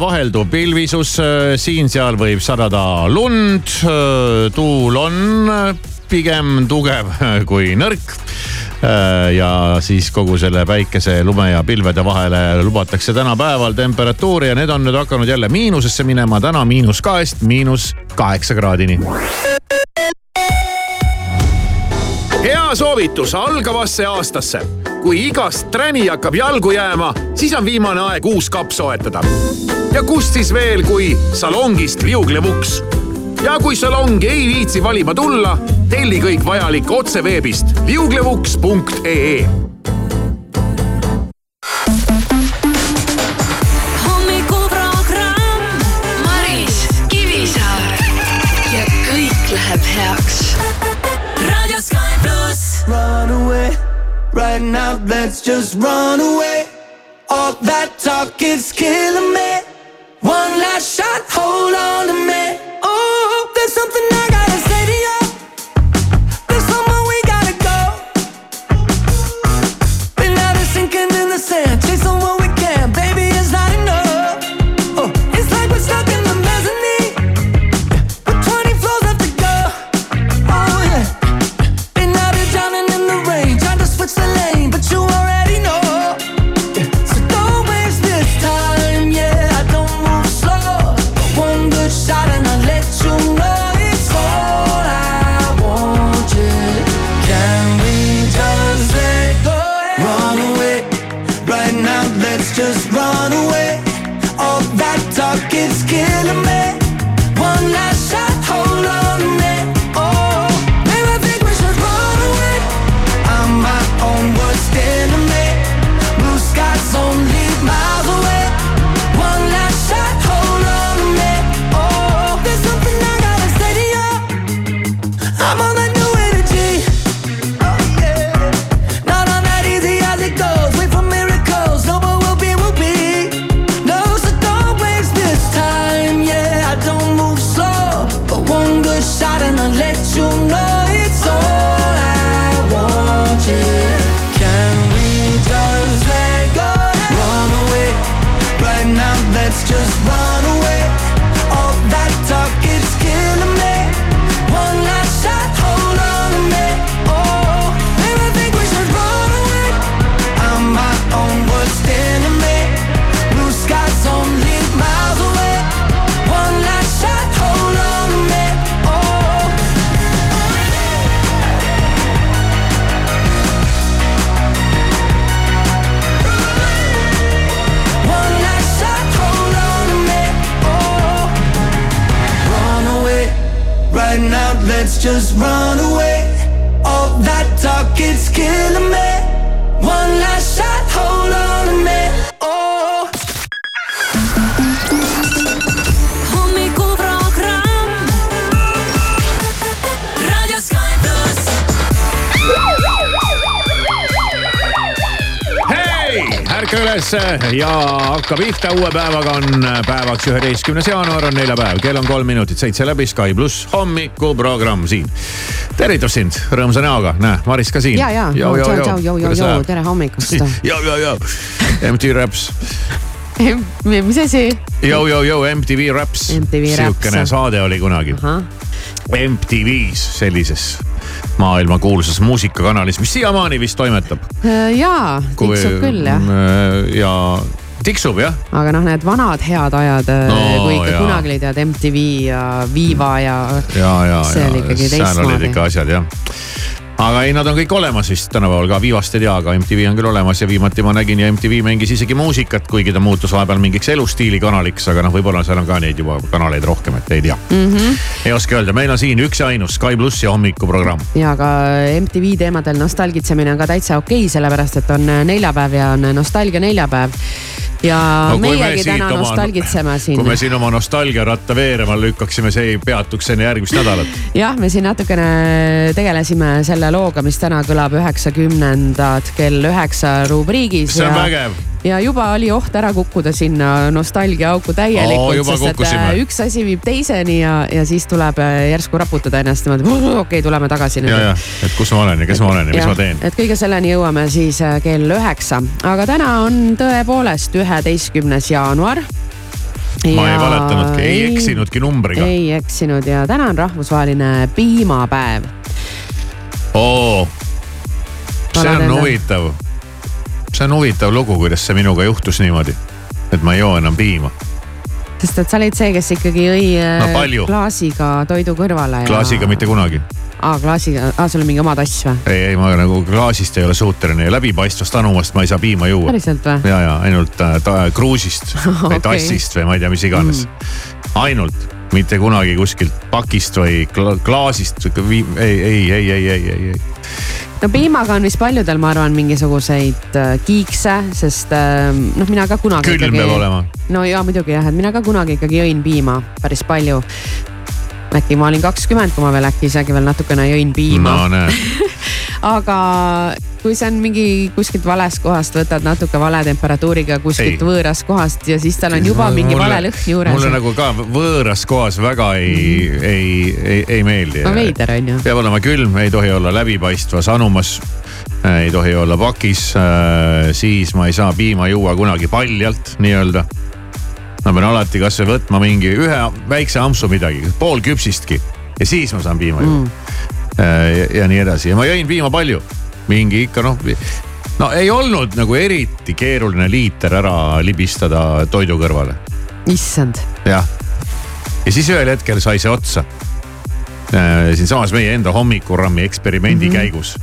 vahelduv pilvisus, siin-seal võib sadada lund, tuul on pigem tugev kui nõrk ja siis kogu selle päikese, lume ja pilvede vahele lubatakse tänapäeval temperatuuri ja need on nüüd hakanud jälle miinusesse minema. täna miinus kahest miinus kaheksa kraadini. hea soovitus algavasse aastasse kui igast träni hakkab jalgu jääma, siis on viimane aeg uus kapp soetada. ja kust siis veel, kui salongist liuglevuks. ja kui salongi ei viitsi valima tulla, telli kõik vajalik otse veebist liuglevuks.ee Right now, let's just run away. All that talk is killing me. One last shot, hold on to me. Oh, there's something ja hakka pihta, uue päevaga on päevaks üheteistkümnes jaanuar on neljapäev, kell on kolm minutit seitse läbi, Sky pluss hommikuprogramm siin. tervitus sind rõõmsa näoga, näe, Maris ka siin. ja, ja, tere hommikust. ja, ja, ja, MTV Raps. mis asi? Jou, MTV Raps. MTV Raps. sihukene saade oli kunagi. MTV-s, sellises maailmakuulsas muusikakanalis, mis siiamaani vist toimetab. jaa, tiksub küll jah. ja tiksub jah. aga noh, need vanad head ajad No, no,, kui ikka jaa. kunagi olid head MTV ja Viva ja. ja, ja, see oli ikkagi seal olid ikka asjad jah aga ei, nad on kõik olemas vist tänapäeval ka, Vivast ei tea, aga MTV on küll olemas ja viimati ma nägin ja MTV mängis isegi muusikat, kuigi ta muutus vahepeal mingiks elustiili kanaliks, aga noh, võib-olla seal on ka neid juba kanaleid rohkem, et ei tea mm. -hmm. ei oska öelda, meil on siin üks ja ainus Sky pluss ja hommikuprogramm. ja ka MTV teemadel nostalgitsemine on ka täitsa okei okay,, sellepärast et on neljapäev ja on nostalgia neljapäev. ja No me meiegi siit täna oma- nostalgitseme siin. kui me siin oma nostalgiaratta veerema lükkaksime, see ei peatuks enne järgmist nädalat. jah, me siin natukene tegelesime selle looga, mis täna kõlab üheksakümnendad kell üheksa rubriigis. see on ja, vägev. ja juba oli oht ära kukkuda sinna nostalgiaauku täielikult juba sest et äh, üks asi viib teiseni ja, ja siis tuleb äh, järsku raputada ennast niimoodi, okei okay, tuleme tagasi nüüd ja, ja, et kus ma olen ja kes ma olen ja mis Jah, ma teen. et kõige selleni jõuame siis äh, kell üheksa, aga täna on tõepoolest üheteistkümnes jaanuar ma ei valetanudki, ei eksinudki numbriga. ei eksinud ja täna on rahvusvaheline piimapäev. oo, see on huvitav. see on huvitav lugu, kuidas see minuga juhtus niimoodi, et ma ei joo enam piima. sest et sa olid see, kes ikkagi jõi No klaasiga toidu kõrvale ja. klaasiga mitte kunagi. aa, klaasiga, aa sul on mingi oma tass või? ei, ei ma nagu klaasist ei ole suuteline ja läbipaistvast anumast ma ei saa piima juua. päriselt või? ja, ja ainult äh, ta, kruusist või Okei. tassist või ma ei tea, mis iganes mm.. ainult, mitte kunagi kuskilt pakist või kla klaasist, ei, ei, ei, ei, ei, ei, ei. no piimaga on vist paljudel, ma arvan, mingisuguseid äh, kiikse, sest äh, noh, mina ka kunagi külm peab olema. no ja muidugi jah, et mina ka kunagi ikkagi jõin piima päris palju. äkki ma olin kakskümmend, kui ma veel äkki isegi veel natukene jõin piima no näed, aga kui see on mingi kuskilt valest kohast, võtad natuke vale temperatuuriga kuskilt Ei. võõrast kohast ja siis tal on juba mingi vale lõhn juures. mulle nagu ka võõras kohas väga ei mm, -hmm. ei, ei, ei meeldi. no veider on ju. peab olema külm, ei tohi olla läbipaistvas anumas. ei tohi olla pakis, siis ma ei saa piima juua kunagi paljalt nii-öelda. ma pean alati kasvõi võtma mingi ühe väikse ampsu midagi, pool küpsistki ja siis ma saan piima juua mm.. Ja, ja nii edasi ja ma jõin piima palju, mingi ikka noh, no ei olnud nagu eriti keeruline liiter ära libistada toidu kõrvale issand, jah, ja siis ühel hetkel sai see otsa. siinsamas meie enda hommikurammi eksperimendi mm -hmm. käigus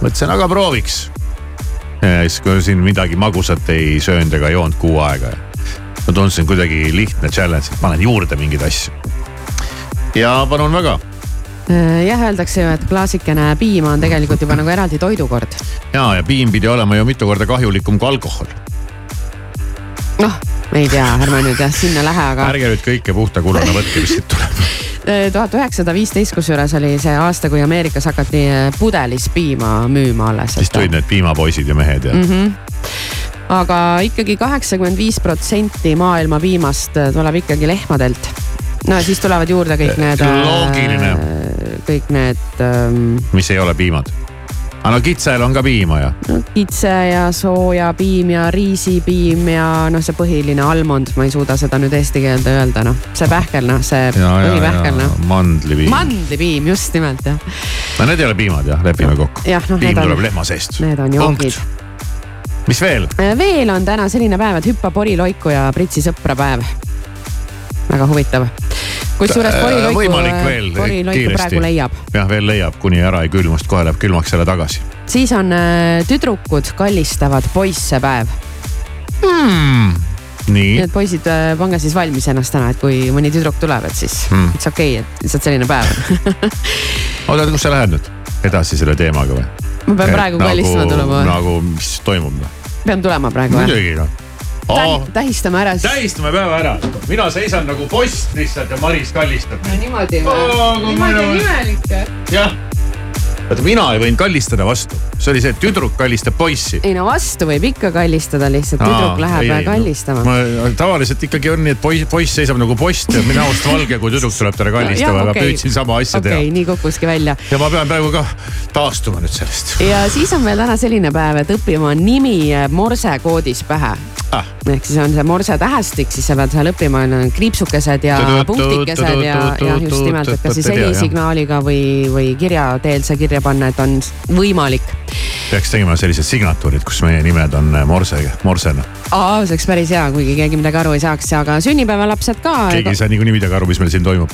mõtlesin, aga prooviks. siis kui siin midagi magusat ei söönud ega joonud kuu aega ma tundsin kuidagi lihtne challenge, et panen juurde mingeid asju. ja palun väga Äh, jah, öeldakse ju, et klaasikene piima on tegelikult juba nagu eraldi toidukord. ja, ja piim pidi olema ju mitu korda kahjulikum kui alkohol. noh, ei tea, ärme nüüd jah sinna lähe, aga ärge nüüd kõike puhta kullana võtke, mis siit tuleb. tuhat üheksasada viisteist, kusjuures oli see aasta, kui Ameerikas hakati äh, pudelis piima müüma alles. siis tulid need piimapoisid ja mehed ja mm. -hmm. aga ikkagi kaheksakümmend viis protsenti maailma piimast äh, tuleb ikkagi lehmadelt. no siis tulevad juurde kõik need. Loogiline. Kõik need ähm, mis ei ole piimad. aga no kitsel on ka piima ja no, kitse ja soojapiim ja riisipiim ja noh, see põhiline almond, ma ei suuda seda nüüd eesti keelde öelda, noh, see pähkel, noh, see ja, ja, põhipähkel, ja noh. mandlipiim. mandlipiim, just nimelt jah. no need ei ole piimad jah, lepime kokku. noh, piim tuleb on, lehma seest. need on joogid. mis veel? veel on täna selline päev, et hüppa poriloiku ja pritsi sõpra päev. väga huvitav. Kusjuures Äh, poriloiku võimalik veel,, kiiresti. praegu leiab. jah, veel leiab, kuni ära ei külmu, sest kohe läheb külmaks jälle tagasi siis on äh, tüdrukud kallistavad poisse päev. hmm.. nii nii, et poisid, pange siis valmis ennast täna, et kui mõni tüdruk tuleb, et siis Hmm. it's okei okay,, et lihtsalt selline päev oota, kus sa lähed nüüd edasi selle teemaga või? ma pean praegu kallistama tulema, nagu, mis toimub pean tulema praegu jah? muidugi noh. Tähistame ära siis. tähistame päeva ära, mina seisan nagu post lihtsalt ja Maris kallistab. niimoodi Oo, kui niimoodi mõnus. imelik. jah. oota, mina ei võinud kallistada vastu, see oli see, et tüdruk kallistab poissi. ei no vastu võib ikka kallistada, lihtsalt tüdruk läheb kallistama. ma tavaliselt ikkagi on nii, et poiss, poiss seisab nagu post ja minust valge, kui tüdruk tuleb talle kallistama, aga püüdsin sama asja okei okay,, teha. nii kukkuski välja. ja ma pean praegu ka taastuma nüüd sellest ja siis on meil täna selline päev, et õppima nimi morsekoodis pähe ah,. ehk siis on see morse tähestik, siis sa pead seal õppima, on kriipsukesed ja punktikesed ja, ja just nimelt, et kas siis helisignaaliga või, või kirja teel see kirja panna, et on võimalik. peaks tegema sellised signatuurid, kus meie nimed on äh, morsega, morsena. aa, see oleks päris hea, kuigi keegi midagi aru ei saaks, aga sünnipäevalapsed ka. keegi ei saa niikuinii midagi aru, mis meil siin toimub.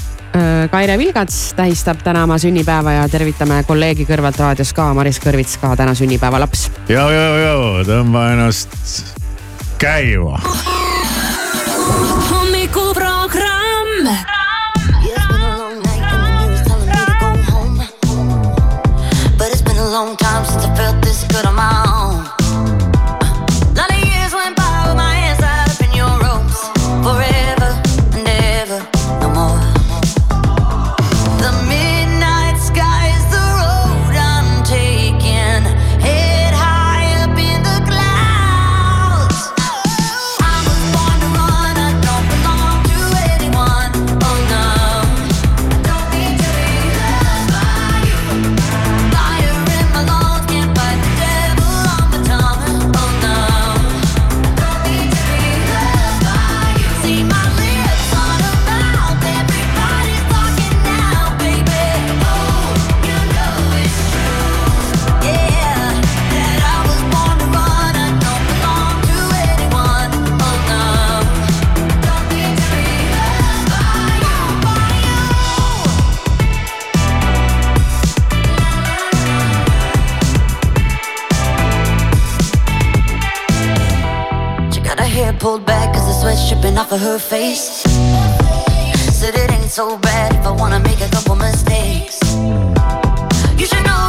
Kaire Vilgats tähistab täna oma sünnipäeva ja tervitame kolleegi kõrvalt raadios ka, Maris Kõrvits ka täna sünnipäevalaps. ja, ja, ja tõmba ennast käima. long time since I felt this good on my own. Dripping off of her face. Said it ain't so bad if I wanna make a couple mistakes. You should know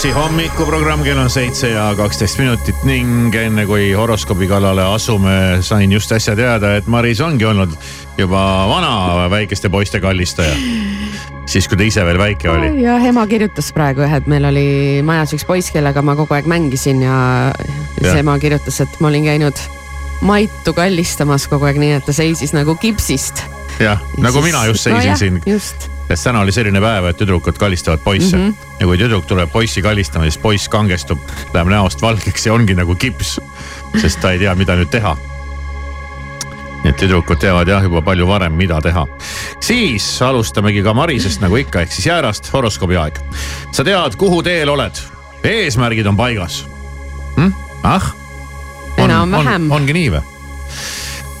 plussi hommikuprogramm, kell on seitse ja kaksteist minutit ning enne kui horoskoobi kallale asume, sain just äsja teada, et Maris ongi olnud juba vana väikeste poiste kallistaja. siis, kui ta ise veel väike oli. ja ema kirjutas praegu jah, et meil oli majas üks poiss, kellega ma kogu aeg mängisin ja siis Jah. ema kirjutas, et ma olin käinud Maitu kallistamas kogu aeg, nii et ta seisis nagu kipsist. jah, nagu mina just seisin siin just, sest täna oli selline päev, et tüdrukud kallistavad poisse mm. -hmm. ja kui tüdruk tuleb poissi kallistama, siis poiss kangestub, läheb näost valgeks ja ongi nagu kips. sest ta ei tea, mida nüüd teha. nii et tüdrukud teavad jah juba palju varem, mida teha. siis alustamegi ka Marisest nagu ikka, ehk siis jäärast horoskoobi aeg. sa tead, kuhu teel oled, eesmärgid on paigas hm?. ah, enam-vähem. ongi nii või?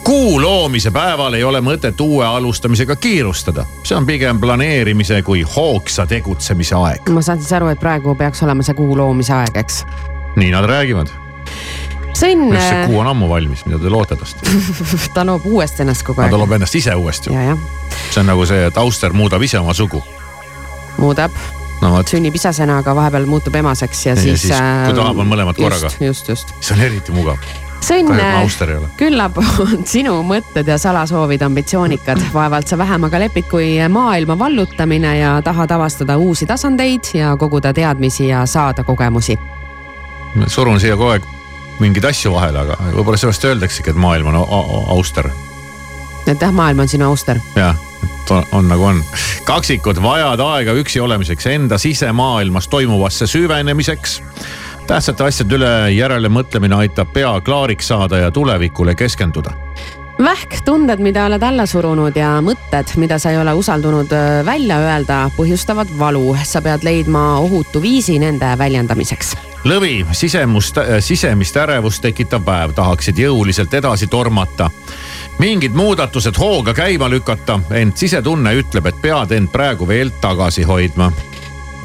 Kuu loomise päeval ei ole mõtet uue alustamisega kiirustada, see on pigem planeerimise kui hoogsa tegutsemise aeg. ma saan siis aru, et praegu peaks olema see kuu loomise aeg, eks. nii nad räägivad. arust see, kuu on ammu valmis, mida te loote tast? ta loob uuesti ennast kogu ta aeg. loob ennast ise uuesti. see on nagu see, et auster muudab ise oma sugu. muudab, no sünnib isasena, aga vahepeal muutub emaseks ja, Ja siis. siis, kui tahab, on mõlemad korraga. just, just, just. see on eriti mugav. Sõnn ole. küllap on sinu mõtted ja salasoovid ambitsioonikad, vaevalt sa vähem aga lepid kui maailma vallutamine ja tahad avastada uusi tasandeid ja koguda teadmisi ja saada kogemusi. surun siia kogu aeg mingeid asju vahele, aga võib-olla sellest öeldaksegi, et maailm on au- au- auster. et jah, maailm on sinu auster. jah, et on, on nagu on. kaksikud vajavad aega üksi olemiseks, enda sisemaailmas toimuvasse süvenemiseks. Tähtsate asjade üle järele mõtlemine aitab pea klaariks saada ja tulevikule keskenduda. vähk tunded, mida oled alla surunud ja mõtted, mida sa ei ole usaldunud öö, välja öelda, põhjustavad valu. sa pead leidma ohutu viisi nende väljendamiseks. lõvi sisemust, sisemist ärevust tekitav päev, tahaksid jõuliselt edasi tormata. mingid muudatused hooga käima lükata, ent sisetunne ütleb, et pead end praegu veel tagasi hoidma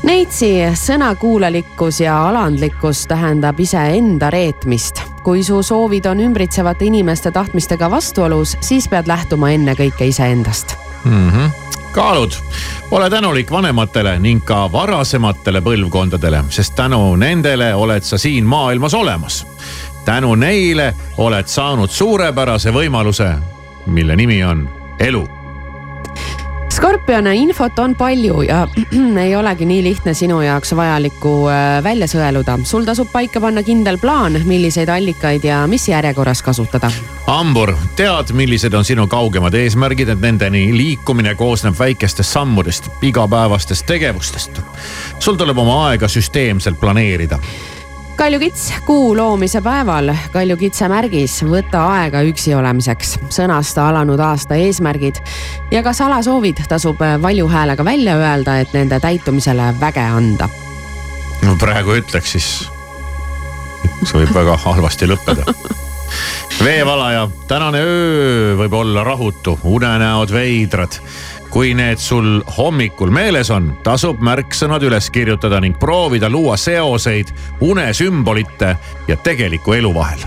Neitsi sõnakuulelikkus ja alandlikkus tähendab iseenda reetmist. kui su soovid on ümbritsevate inimeste tahtmistega vastuolus, siis pead lähtuma ennekõike iseendast. mm. -hmm. kaalud, ole tänulik vanematele ning ka varasematele põlvkondadele, sest tänu nendele oled sa siin maailmas olemas. tänu neile oled saanud suurepärase võimaluse, mille nimi on elu Skorpion, infot on palju ja ei olegi nii lihtne sinu jaoks vajalikku äh, välja sõeluda. sul tasub paika panna kindel plaan, milliseid allikaid ja mis järjekorras kasutada. hambur, tead, millised on sinu kaugemad eesmärgid, et nendeni liikumine koosneb väikestest sammudest, igapäevastest tegevustest. sul tuleb oma aega süsteemselt planeerida. Kaljukits kuu loomise päeval, kaljukitse märgis Võta aega üksi olemiseks, sõnasta alanud aasta eesmärgid. Ja ka salasoovid tasub valju häälega välja öelda, et nende täitumisele väge anda. no praegu ütleks siis, see võib väga halvasti lõppeda. veevalaja, tänane öö võib olla rahutu, unenäod veidrad kui need sul hommikul meeles on, tasub märksõnad üles kirjutada ning proovida luua seoseid unesümbolite ja tegeliku elu vahel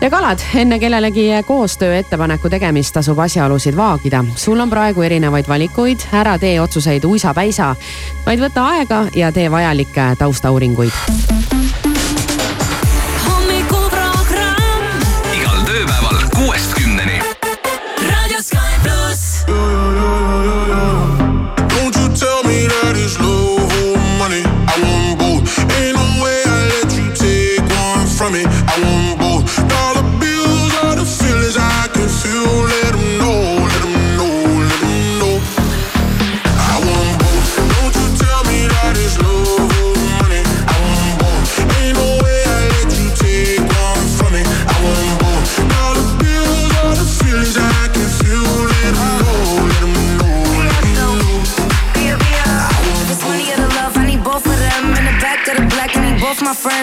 ja kalad, enne kellelegi koostöö ettepaneku tegemist tasub asjaolusid vaagida. sul on praegu erinevaid valikuid, ära tee otsuseid uisapäisa, vaid võta aega ja tee vajalikke taustauuringuid.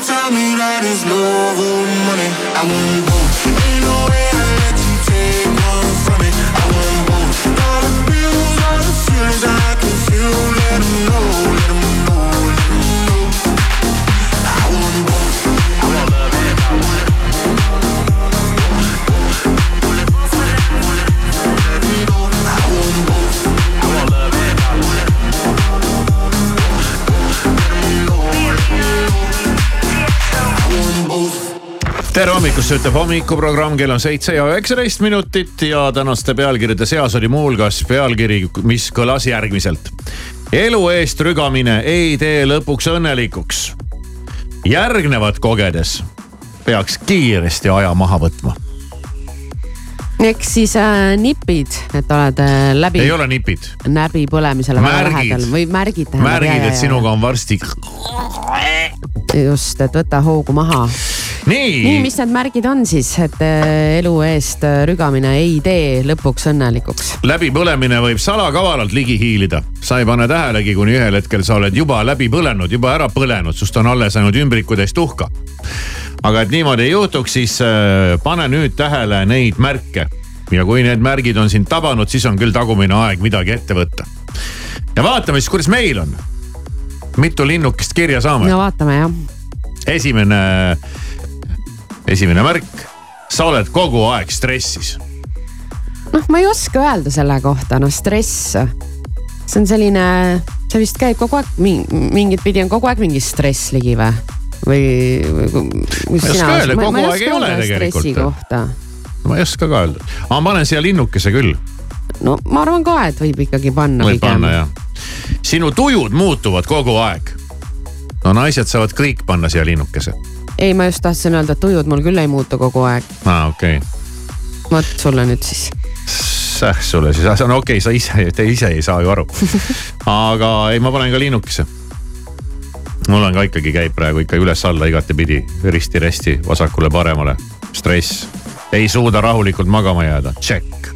Don't you tell me that it's love or money. I want both. Tere hommikust, ütleb hommikuprogramm, kell on seitse ja üheksateist minutit ja tänaste pealkirjade seas oli muuhulgas pealkiri, mis kõlas järgmiselt. elu eest rügamine ei tee lõpuks õnnelikuks. järgnevat kogedes peaks kiiresti aja maha võtma. eks siis äh, nipid, et oled äh, läbi ei ole nipid, näbi põlemisele väga Märgid. lähedal või märgid märgid, et sinuga on varsti. just, et võta hoogu maha. Nii, nii, mis need märgid on siis, et äh, elu eest äh, rügamine ei tee lõpuks õnnelikuks? läbipõlemine võib salakavalalt ligi hiilida. sa ei pane tähelegi, kuni ühel hetkel sa oled juba läbi põlenud, juba ära põlenud, sust on alles ainult ümbrikutäis tuhka. aga et niimoodi ei juhtuks, siis äh, pane nüüd tähele neid märke. ja kui need märgid on sind tabanud, siis on küll tagumine aeg midagi ette võtta. ja vaatame siis, kuidas meil on. mitu linnukest kirja saame? no vaatame jah. esimene, esimene märk, sa oled kogu aeg stressis noh, ma ei oska öelda selle kohta, noh stress. see on selline see vist käib kogu aeg mi- mingit pidi on kogu aeg mingi stress ligi või? või, või mis ei oska öelda, kogu aeg ei ole tegelikult. ma ei oska ka öelda, aga ma panen siia linnukese küll, no ma arvan ka, et võib ikkagi panna võib pigem panna. jah. sinu tujud muutuvad kogu aeg. no naised saavad kõik panna siia linnukese. ei, ma just tahtsin öelda, et tujud mul küll ei muutu kogu aeg. aa, okei okay., vot sulle nüüd siis. säh sulle siis, no okei okay,, sa ise, te ise ei saa ju aru. aga ei, ma panen ka linnukese. mul on ka ikkagi käib praegu ikka üles-alla igatepidi, risti-resti, vasakule-paremale, stress, ei suuda rahulikult magama jääda, check.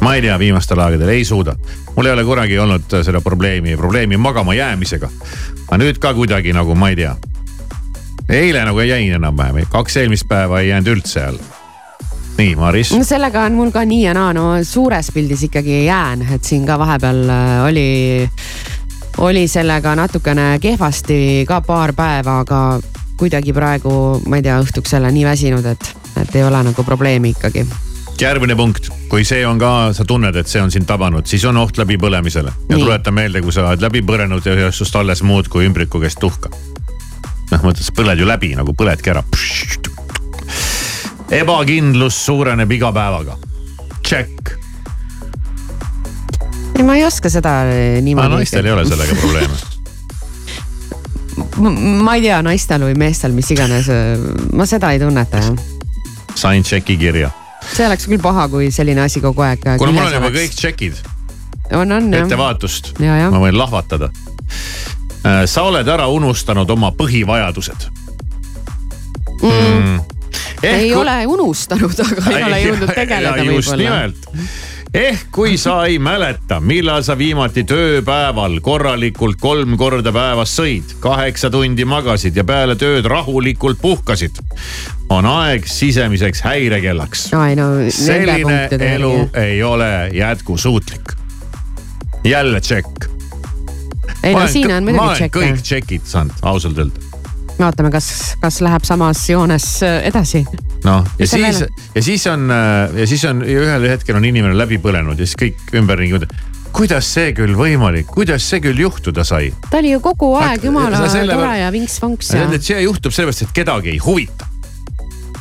ma ei tea, viimastel aegadel ei suuda, mul ei ole kunagi olnud seda probleemi, probleemi magama jäämisega. aga nüüd ka kuidagi nagu ma ei tea. Eile nagu jäin enam-vähem, kaks eelmist päeva ei jäänud üldse jälle. nii, Maris no sellega on mul ka nii ja naa, no suures pildis ikkagi jään, et siin ka vahepeal äh, oli, oli sellega natukene kehvasti ka paar päeva, aga kuidagi praegu, ma ei tea, õhtuks jälle nii väsinud, et, et ei ole nagu probleemi ikkagi. järgmine punkt, kui see on ka, sa tunned, et see on sind tabanud, siis on oht läbipõlemisele. ja Nii. tuleta meelde, kui sa oled läbi põlenud ja sinust alles muud kui ümbriku käest tuhka. noh, mõttes põled ju läbi nagu põledki ära. ebakindlus suureneb iga päevaga. Check. ei, ma ei oska seda aga niimoodi. naistel ei ole sellega probleeme. ma ei tea, naistel või meestel, mis iganes, ma seda ei tunneta jah. sain tšeki kirja. see oleks küll paha, kui selline asi kogu aeg. kuna mul on juba kõik tšekid, on, on jah. ettevaatust, ma võin lahvatada. Sa oled ära unustanud oma põhivajadused mm.. ei ole unustanud, aga ei ole jõudnud tegeleda võib-olla. ehk kui sa ei mäleta, millal sa viimati tööpäeval korralikult kolm korda päevas sõid, kaheksa tundi magasid ja peale tööd rahulikult puhkasid, on aeg sisemiseks häirekellaks. no selline elu ei ole jätkusuutlik. jälle tšekk. Ei no siin on muidugi olen kõik tšekke. tšekid saanud, ausalt öelda vaatame, kas, kas läheb samas joones äh, edasi. noh, ja siis ja siis on ja siis on ja ühel hetkel on inimene läbi põlenud ja siis kõik ümberringi mõtlevad. kuidas see küll võimalik, kuidas see küll juhtuda sai? ta oli ju kogu aeg jumala tore ja vinks-vonks ja. see juhtub sellepärast, et kedagi ei huvita.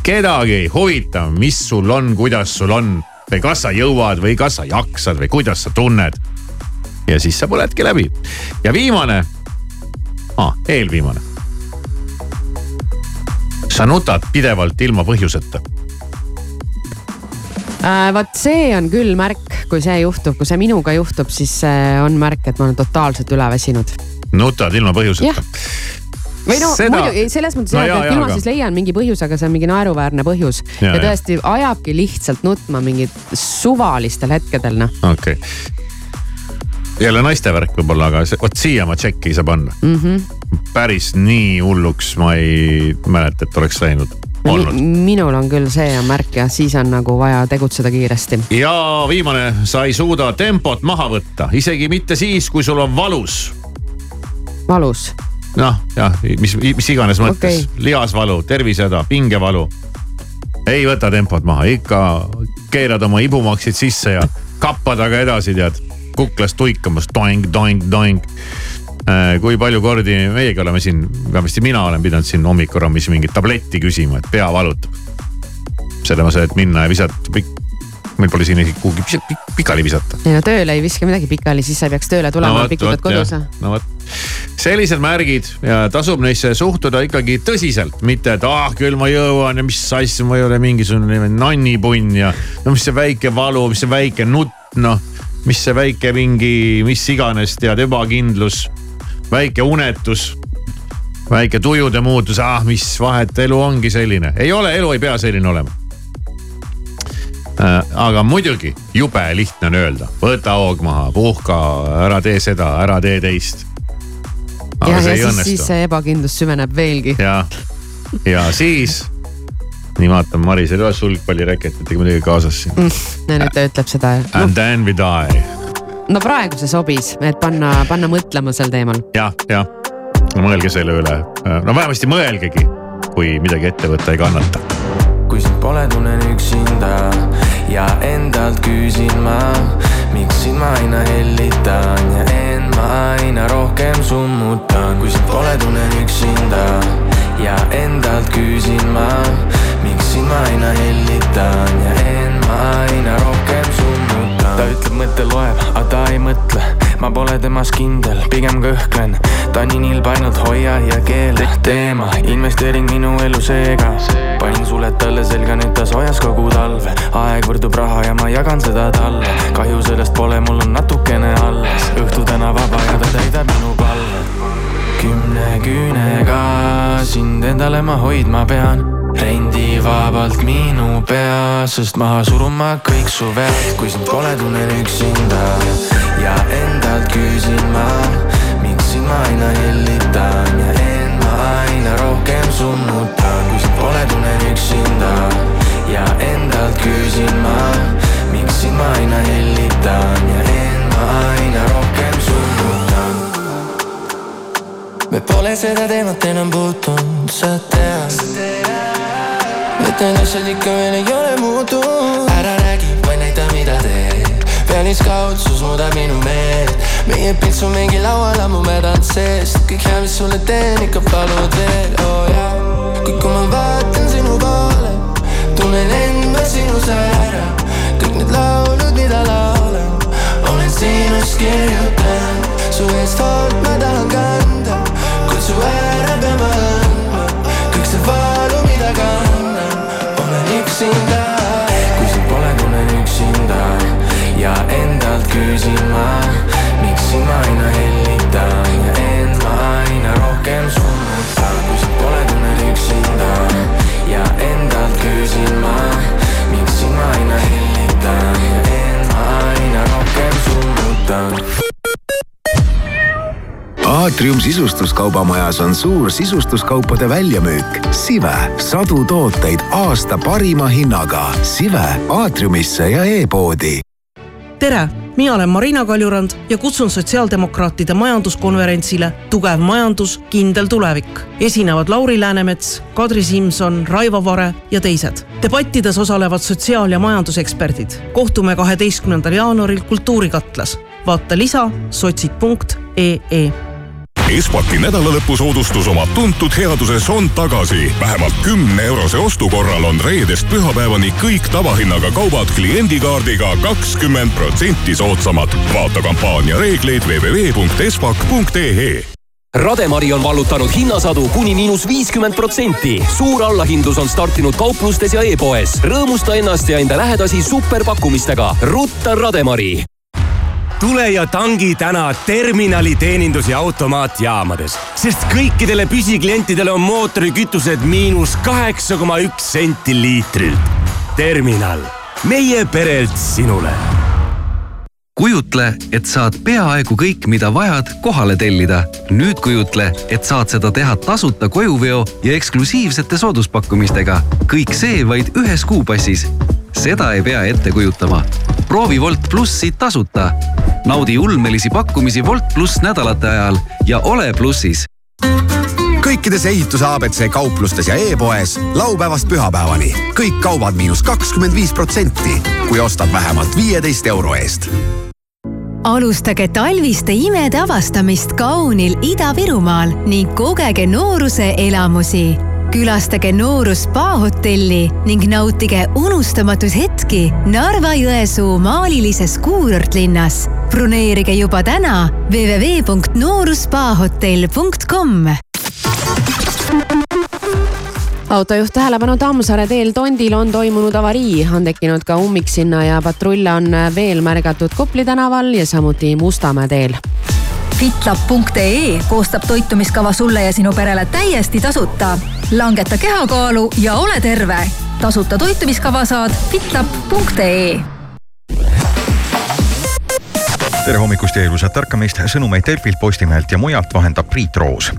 kedagi ei huvita, mis sul on, kuidas sul on või kas sa jõuad või kas sa jaksad või kuidas sa tunned. Ja siis sa põledki läbi ja viimane ah,, eelviimane. sa nutad pidevalt ilma põhjuseta äh,. vot see on küll märk, kui see juhtub, kui see minuga juhtub, siis on märk, et ma olen totaalselt üle väsinud. nutad ilma põhjuseta või no Seda- muidu selles mõttes No jah, et jaa, küll ma aga- siis leian mingi põhjuse, aga see on mingi naeruväärne põhjus ja, ja tõesti ajabki lihtsalt nutma mingit suvalistel hetkedel noh. okei okay.. Jälle naiste värk võib-olla, aga vot siia ma tšekki ei saa panna mm. -hmm. päris nii hulluks ma ei mäleta, et oleks läinud, olnud. minul on küll see on märk ja siis on nagu vaja tegutseda kiiresti. ja viimane, sa ei suuda tempot maha võtta, isegi mitte siis, kui sul on valus. valus. noh, jah, mis, mis iganes mõttes okay., lihasvalu, tervisehäda, pingevalu. ei võta tempot maha, ikka keerad oma ibumaksid sisse ja kappa taga edasi tead, kuklas tuikamas toing, toing, toing. kui palju kordi meiegi oleme siin, vähemasti mina olen pidanud siin hommikurammis mingit tabletti küsima, et pea valutab. selle asemel, et minna ja visata, meil pole siin isegi kuhugi pikali visata. ei no tööle ei viska midagi pikali, siis sa ei peaks tööle tulema no,, pikutad kodus. no vot, sellised märgid ja tasub neisse suhtuda ikkagi tõsiselt, mitte et ah küll ma jõuan ja mis asja, ma ei ole mingisugune nannipunn ja no mis see väike valu, mis see väike nutt, noh, mis see väike mingi, mis iganes tead, ebakindlus, väike unetus väike tujude muutus, ah mis vahet, elu ongi selline, ei ole, elu ei pea selline olema. aga muidugi jube lihtne on öelda, võta hoog maha, puhka, ära tee seda, ära tee teist. aga ja, see ja siis, siis see ebakindlus süveneb veelgi. ja, ja siis, nii vaatan, Maris ei ole sulgpalliräketitega midagi kaasas siin. nüüd ta ütleb seda no,. And then we die. no praegu see sobis, et panna, panna mõtlema sel teemal. jah, jah, mõelge selle üle, no vähemasti mõelgegi, kui midagi ette võtta ei kannata kui sind pole, tunnen üksinda ja endalt küsin ma, miks sind ma aina hellitan ja end ma aina rohkem summutan, kui sind pole, tunnen üksinda ja endalt küsin ma, miks sind ma aina hellitan ja end ma aina rohkem summutan. ta ütleb, mõte loeb, aga ta ei mõtle, ma pole temas kindel, pigem kõhklen. ta on nii nilb, ainult hoia ja keela teema, investeering minu elu seega. panin suled talle selga, nüüd ta soojas kogu talve. aeg võrdub raha ja ma jagan seda talle. kahju sellest pole, mul on natukene alles. õhtu täna vaba ja ta täidab minu palve. kümne küünega sind endale ma hoidma pean. Rendivabalt minu pea, sest maha surun ma kõik su vead, kui sind pole, tunnen üksinda ja endalt küsin ma, miks sind ma aina hellitan ja end ma aina rohkem summutan, kui sind pole, tunnen üksinda ja endalt küsin ma, miks sind ma aina hellitan ja end ma aina rohkem summutan. me pole seda teemat enam puutunud, sa tead. Need asjad ikka veel ei ole muutunud. ära räägi, vaid näita, mida teed. pealiskaudsus muudab minu meelt. meie pilts on mingi laual ammu mädanud seest. kõik hea, mis sulle teen, ikka palud veel, oo oh, jaa. kuid kui ma vaatan sinu poole, tunnen enda sinus ära. kõik need laulud, mida laulan, olen sinust kirjutanud. su eest hoolt ma tahan kanda, kuid su ära pean ma andma. kõik see valu, mida kannan, üksinda. kui sind pole, tunnen üksinda ja endalt küsin ma, miks sind ma aina hellitan ja end ma aina rohkem summutan. kui sind pole, tunnen üksinda ja endalt küsin ma, miks sind ma aina hellitan ja end ma aina rohkem summutan. Aatrium sisustuskaubamajas on suur sisustuskaupade väljamüük. Sive, sadu tooteid aasta parima hinnaga. Sive aatriumisse ja e-poodi tere, mina olen Marina Kaljurand ja kutsun sotsiaaldemokraatide majanduskonverentsile Tugev majandus, kindel tulevik. esinevad Lauri Läänemets, Kadri Simson, Raivo Vare ja teised. debattides osalevad sotsiaal- ja majanduseksperdid. kohtume kaheteistkümnendal jaanuaril Kultuurikatlas. vaata lisa sotsid.ee Espaki nädalalõpusoodustus oma tuntud headuses on tagasi. vähemalt kümne eurose ostu korral on reedest pühapäevani kõik tavahinnaga kaubad kliendikaardiga kakskümmend protsenti soodsamad. vaata kampaania reegleid www.espak.ee Rademari on vallutanud hinnasadu kuni miinus viiskümmend protsenti. suur allahindlus on startinud kauplustes ja e-poes. rõõmusta ennast ja enda lähedasi superpakkumistega. rutta Rademari tule ja tangi täna terminali teenindus- ja automaatjaamades, sest kõikidele püsiklientidele on mootorikütused miinus kaheksa koma üks senti liitrilt. terminal, meie perelt sinule kujutle, et saad peaaegu kõik, mida vajad, kohale tellida. nüüd kujutle, et saad seda teha tasuta kojuveo ja eksklusiivsete sooduspakkumistega. kõik see vaid ühes kuupassis. seda ei pea ette kujutama. Proovi Wolt plussi tasuta. naudi ulmelisi pakkumisi Wolt pluss nädalate ajal ja ole plussis kõikides ehituse abc kauplustes ja e-poes laupäevast pühapäevani kõik kaubad miinus kakskümmend viis protsenti, kui ostad vähemalt viieteist euro eest alustage talviste imede avastamist kaunil Ida-Virumaal ning kogege nooruse elamusi. Külastage Noorus spa hotelli ning nautige unustamatuid hetki Narva-Jõesuu maalilises kuurortlinnas. broneerige juba täna www.nooruspahotell.com autojuht tähelepanu Tammsaare teel Tondil on toimunud avarii, on tekkinud ka ummiksinna ja patrulle on veel märgatud Kopli tänaval ja samuti Mustamäe teel fitlab.ee koostab toitumiskava sulle ja sinu perele täiesti tasuta. langeta kehakaalu ja ole terve. tasuta toitumiskava saad fitlab.ee tere hommikust ja ilusat ärkamist, sõnumeid Delfilt, Postimehelt ja mujalt vahendab Priit Roos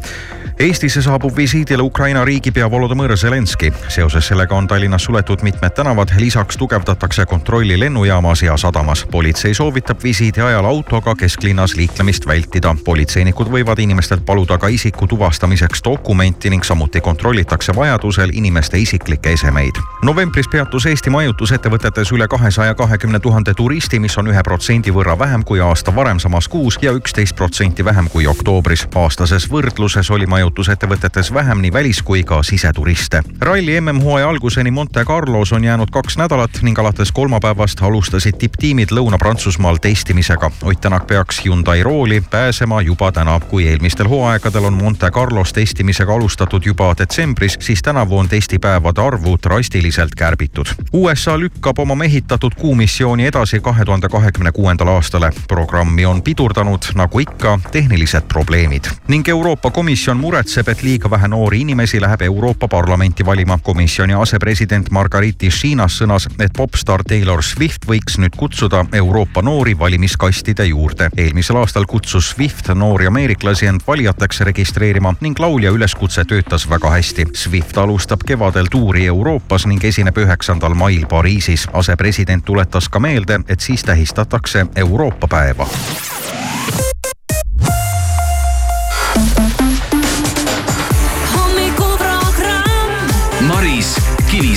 Eestisse saabub visiidile Ukraina riigipea Volodõmõr Zelenskõi. seoses sellega on Tallinnas suletud mitmed tänavad, lisaks tugevdatakse kontrolli lennujaamas ja sadamas. politsei soovitab visiidi ajal autoga kesklinnas liiklemist vältida. politseinikud võivad inimestelt paluda ka isiku tuvastamiseks dokumenti ning samuti kontrollitakse vajadusel inimeste isiklikke esemeid. novembris peatus Eesti majutusettevõtetes üle kahesaja kahekümne tuhande turisti, mis on ühe protsendi võrra vähem kui aasta varem samas kuus ja üksteist protsenti vähem kui oktoobris. aastases võrdluses oli majutusettevõtetes vähem nii välis kui ka siseturiste. ralli MM-hooaja alguseni Monte Carlos on jäänud kaks nädalat ning alates kolmapäevast alustasid tipptiimid Lõuna-Prantsusmaal testimisega. Ott Tänak peaks Hyundai rooli pääsema juba täna. kui eelmistel hooaegadel on Monte Carlos testimisega alustatud juba detsembris, siis tänavu on testipäevade arvu drastiliselt kärbitud. USA lükkab oma mehitatud kuumissiooni edasi kahe tuhande kahekümne kuuendale aastale. programmi on pidurdanud, nagu ikka, tehnilised probleemid ning Euroopa Komisjon muretseb, et liiga vähe noori inimesi läheb Euroopa Parlamenti valima. komisjoni asepresident Margariti Šiinas sõnas, et popstaar Taylor Swift võiks nüüd kutsuda Euroopa noori valimiskastide juurde. eelmisel aastal kutsus Swift noori ameeriklasi end valijateks registreerima ning laulja üleskutse töötas väga hästi. Swift alustab kevadel tuuri Euroopas ning esineb üheksandal mail Pariisis. asepresident tuletas ka meelde, et siis tähistatakse Euroopa päeva.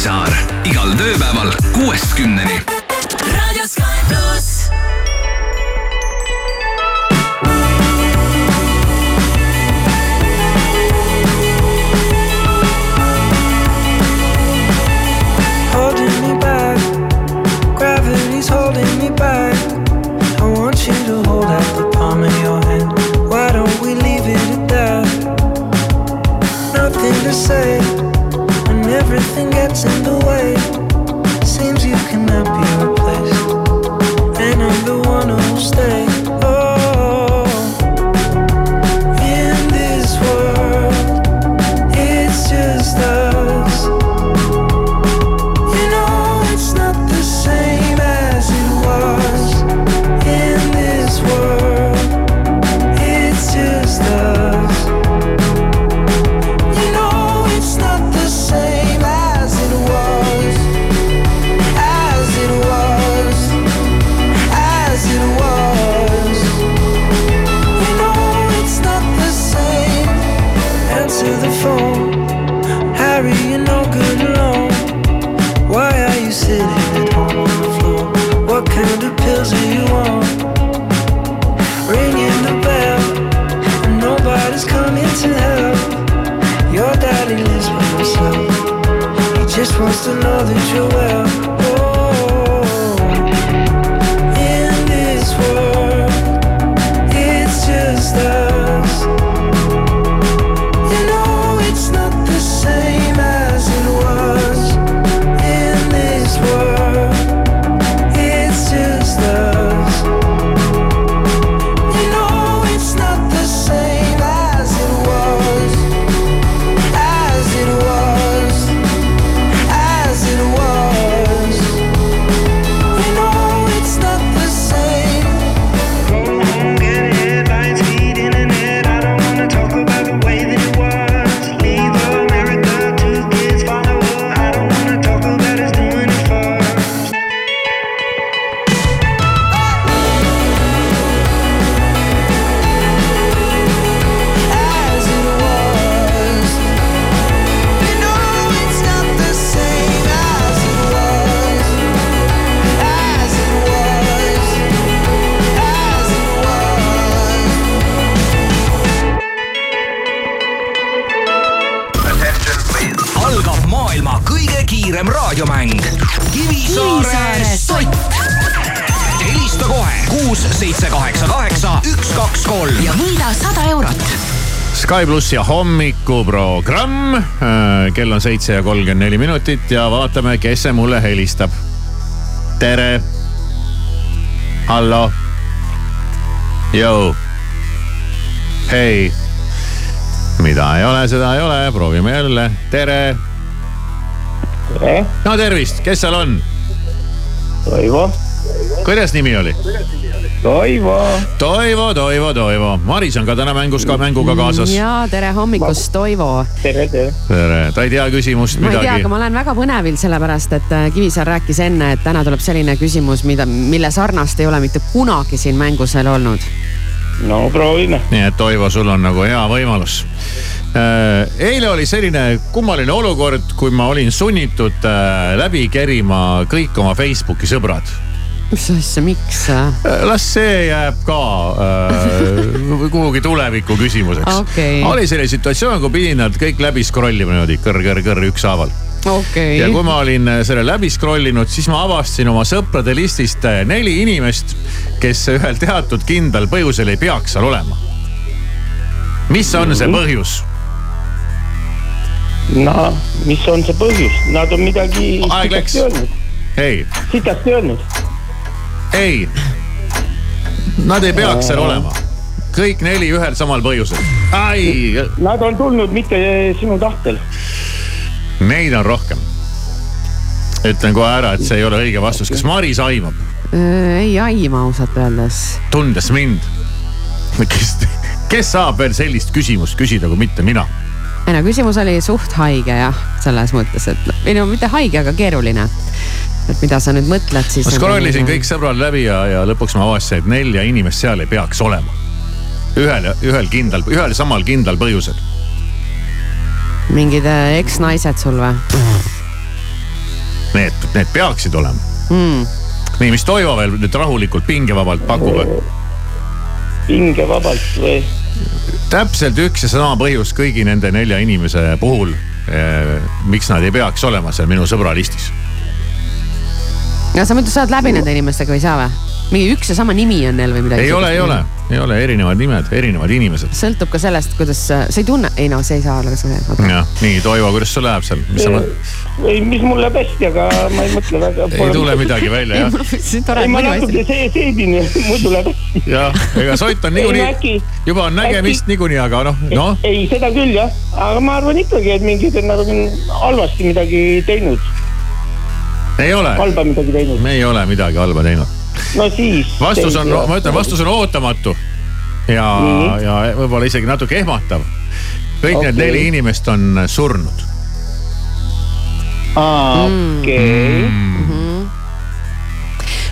Kivisaar igal tööpäeval kuuest kümneni. Sky pluss ja hommikuprogramm. kell on seitse ja kolmkümmend neli minutit ja vaatame, kes see mulle helistab. tere. hallo. Jõu. hei. mida ei ole, seda ei ole, proovime jälle, tere. tere. no tervist, kes seal on? Toivo. kuidas nimi oli? Toivo. Toivo, Toivo, Toivo, Maris on ka täna mängus ka mänguga kaasas. ja tere hommikust, Toivo. tere, tere. tere, ta ei tea küsimust ma ei tea, midagi aga ma olen väga põnevil, sellepärast et äh, Kivisaar rääkis enne, et täna tuleb selline küsimus, mida, mille sarnast ei ole mitte kunagi siin mängus veel olnud. no proovime. nii et Toivo, sul on nagu hea võimalus. eile oli selline kummaline olukord, kui ma olin sunnitud äh, läbi kerima kõik oma Facebooki sõbrad. Mis asja, miks? las see jääb ka äh, kuhugi tuleviku küsimuseks Okei. oli selline situatsioon, kui pidin nad kõik läbi scroll ima niimoodi kõr, kõr, kõr ükshaaval okei ja kui ma olin äh, selle läbi scroll inud, siis ma avastasin oma sõprade listist äh, neli inimest, kes ühel teatud kindlal põhjusel ei peaks seal olema. mis on see põhjus? no mis on see põhjus, nad on midagi Aeg läks. ei, sitasti öelnud. ei. Nad ei peaks seal olema. kõik neli ühel samal põhjusel. ai, Nad on tulnud mitte sinu tahtel. neid on rohkem. ütlen kohe ära, et see ei ole õige vastus, kas Maris aimab, ei aima ausalt öeldes. tundes mind? kes, kes saab veel sellist küsimust küsida, kui mitte mina? ei no küsimus oli suht haige jah, selles mõttes, et ei no mitte haige, aga keeruline. Et mida sa nüüd mõtled siis? ma scroll isin kõik sõbrad läbi ja, ja lõpuks ma avastasin, et nelja inimest seal ei peaks olema. ühel, ühel kindlal, ühel samal kindlal põhjusel. mingid äh, eksnaised sul või Need, need peaksid olema. mm.? nii, mis Toivo veel nüüd rahulikult pingevabalt pakub? pingevabalt või? täpselt üks ja sama põhjus kõigi nende nelja inimese puhul eh,. miks nad ei peaks olema seal minu sõbralistis. No sa muidu saad läbi nende inimestega või ei saa või? mingi üks ja sama nimi on neil või midagi? ei ole, ei ole, ei ole erinevad nimed, erinevad inimesed. sõltub ka sellest, kuidas sa, sa ei tunne, ei no see ei saa olla ka see. jah, nii Toivo, kuidas sul läheb seal, mis sa mõtled? ei, mis mul läheb hästi, aga ma ei mõtle väga. ei tule midagi välja jah. ei, ma natuke see, seedin, muidu läheb hästi. jah, ega sott on niikuinii juba on nägemist niikuinii, aga noh, noh. ei, seda küll jah, aga ma arvan ikkagi, et mingid on nagu halvasti midagi teinud, ei ole, halba midagi teinud. me ei ole midagi halba teinud. no siis. vastus on, ma ütlen, vastus on ootamatu ja Nii., ja võib-olla isegi natuke ehmatav. kõik okay. need neli inimest on surnud. okei. Mhm.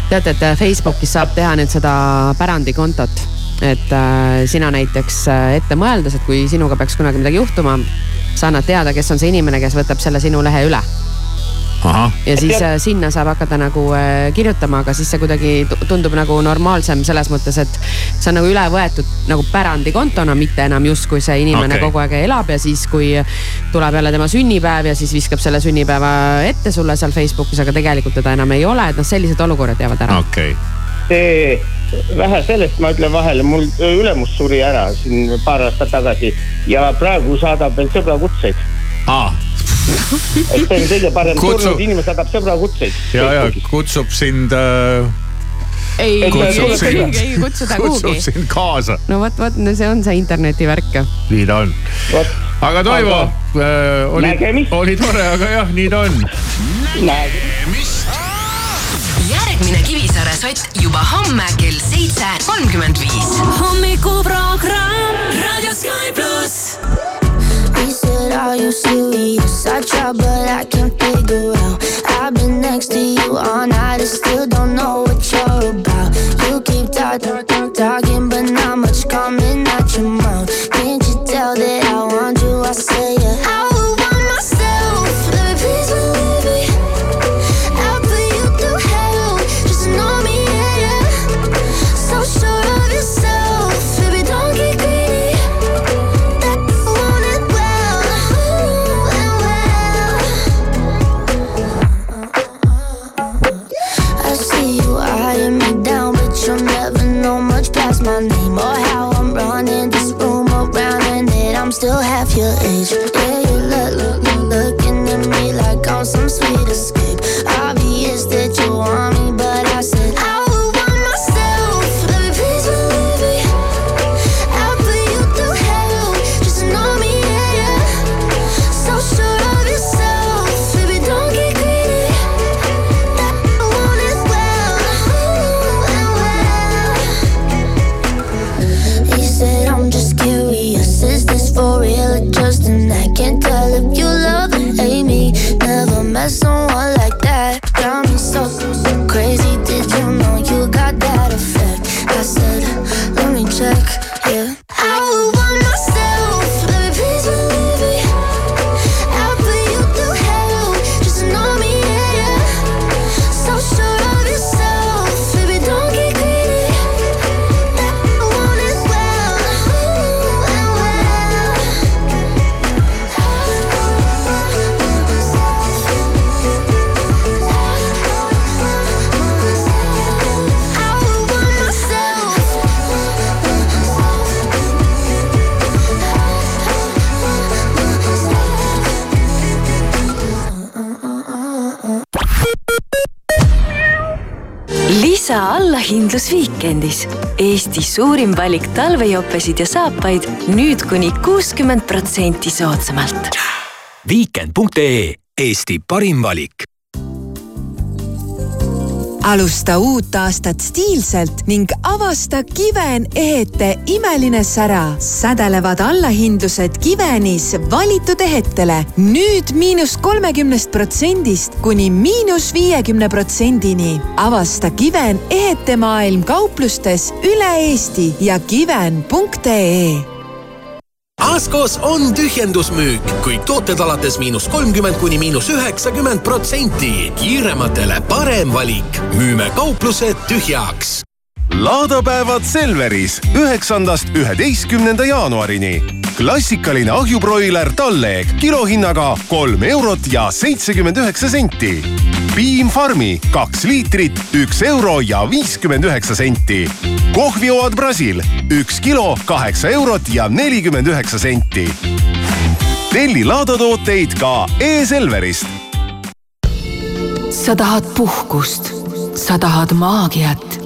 tead, et äh, Facebookis saab teha nüüd seda pärandikontot, et äh, sina näiteks äh, ette mõeldes, et kui sinuga peaks kunagi midagi juhtuma, sa annad teada, kes on see inimene, kes võtab selle sinu lehe üle ja siis äh, sinna saab hakata nagu äh, kirjutama, aga siis see kuidagi tu- tundub nagu normaalsem selles mõttes, et see on nagu üle võetud nagu pärandikontona, mitte enam justkui see inimene okay. kogu aeg elab ja siis, kui tuleb jälle tema sünnipäev ja siis viskab selle sünnipäeva ette sulle seal Facebookis, aga tegelikult teda enam ei ole, et noh, sellised olukorrad jäävad ära. okei okay.. see, vähe sellest, ma ütlen vahele, mul ülemus suri ära siin paar aastat tagasi ja praegu saadab veel sõbrakutseid. aa, et see on kõige parem, Kutsu- surnud inimene saadab sõbrakutseid. ja, ja kutsub sind äh,, ei, ei, Kutsub ei, ei, ei kutsuda kutsub kuhugi. sind kaasa, no vot, vot no see on see internetivärk ju. nii ta on. aga Toivo Aga- äh, oli Nägemist., oli tore, aga jah, nii ta on. järgmine Kivisaare sott juba homme kell seitse kolmkümmend viis. hommikuprogramm Raadio Sky pluss. Said, Are you serious? I try, but I can't figure out. I've been next to you all night and still don't know what you're about. You keep talking, talking, but not much coming out your mouth. Can't you tell that I want you? I say, yeah. I I'm still half your age. Yeah, you look, look, look, looking at me like I'm some sweet escape. Eesti suurim valik talvejopesid ja saapaid nüüd kuni kuuskümmend protsenti soodsamalt. Viikend.ee Eesti parim valik alusta uut aastat stiilselt ning avasta Kiven ehete imeline sära. sädelevad allahindlused Kivenis valitud ehetele nüüd miinus kolmekümnest protsendist kuni miinus viiekümne protsendini. avasta Kiven ehete maailm kauplustes üle Eesti ja kiven.ee Askos on tühjendusmüük, kõik tooted alates miinus kolmkümmend kuni miinus üheksakümmend protsenti. kiirematele parem valik. müüme kauplused tühjaks. Laadapäevad Selveris üheksandast üheteistkümnenda jaanuarini. klassikaline ahjubroiler talleeg kilohinnaga kolm eurot ja seitsekümmend üheksa senti. Piim Farmi kaks liitrit, üks euro ja viiskümmend üheksa senti. kohvioad Brasil üks kilo, kaheksa eurot ja nelikümmend üheksa senti. telli laadatooteid ka e-Selverist sa tahad puhkust, sa tahad maagiat,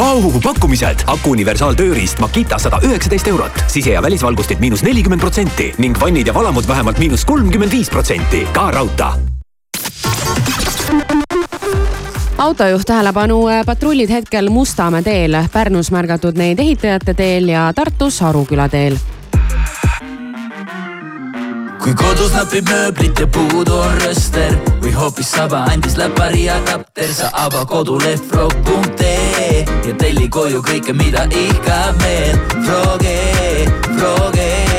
Vau, pakkumised. aku universaaltööriist Makita sada üheksateist eurot, sise- ja välisvalgustid miinus nelikümmend protsenti ning vannid ja valamud vähemalt miinus kolmkümmend viis protsenti. ka raudtee autojuht tähelepanu, patrullid hetkel Mustamäe teel, Pärnus märgatud neid ehitajate teel ja Tartus Aruküla teel kui kodus napib mööblit ja puudu on rööster või hoopis saba andis läpari ja kapter, sa ava koduleht frog.ee ja telli koju kõike, mida ihkab meel. Froge, Froge.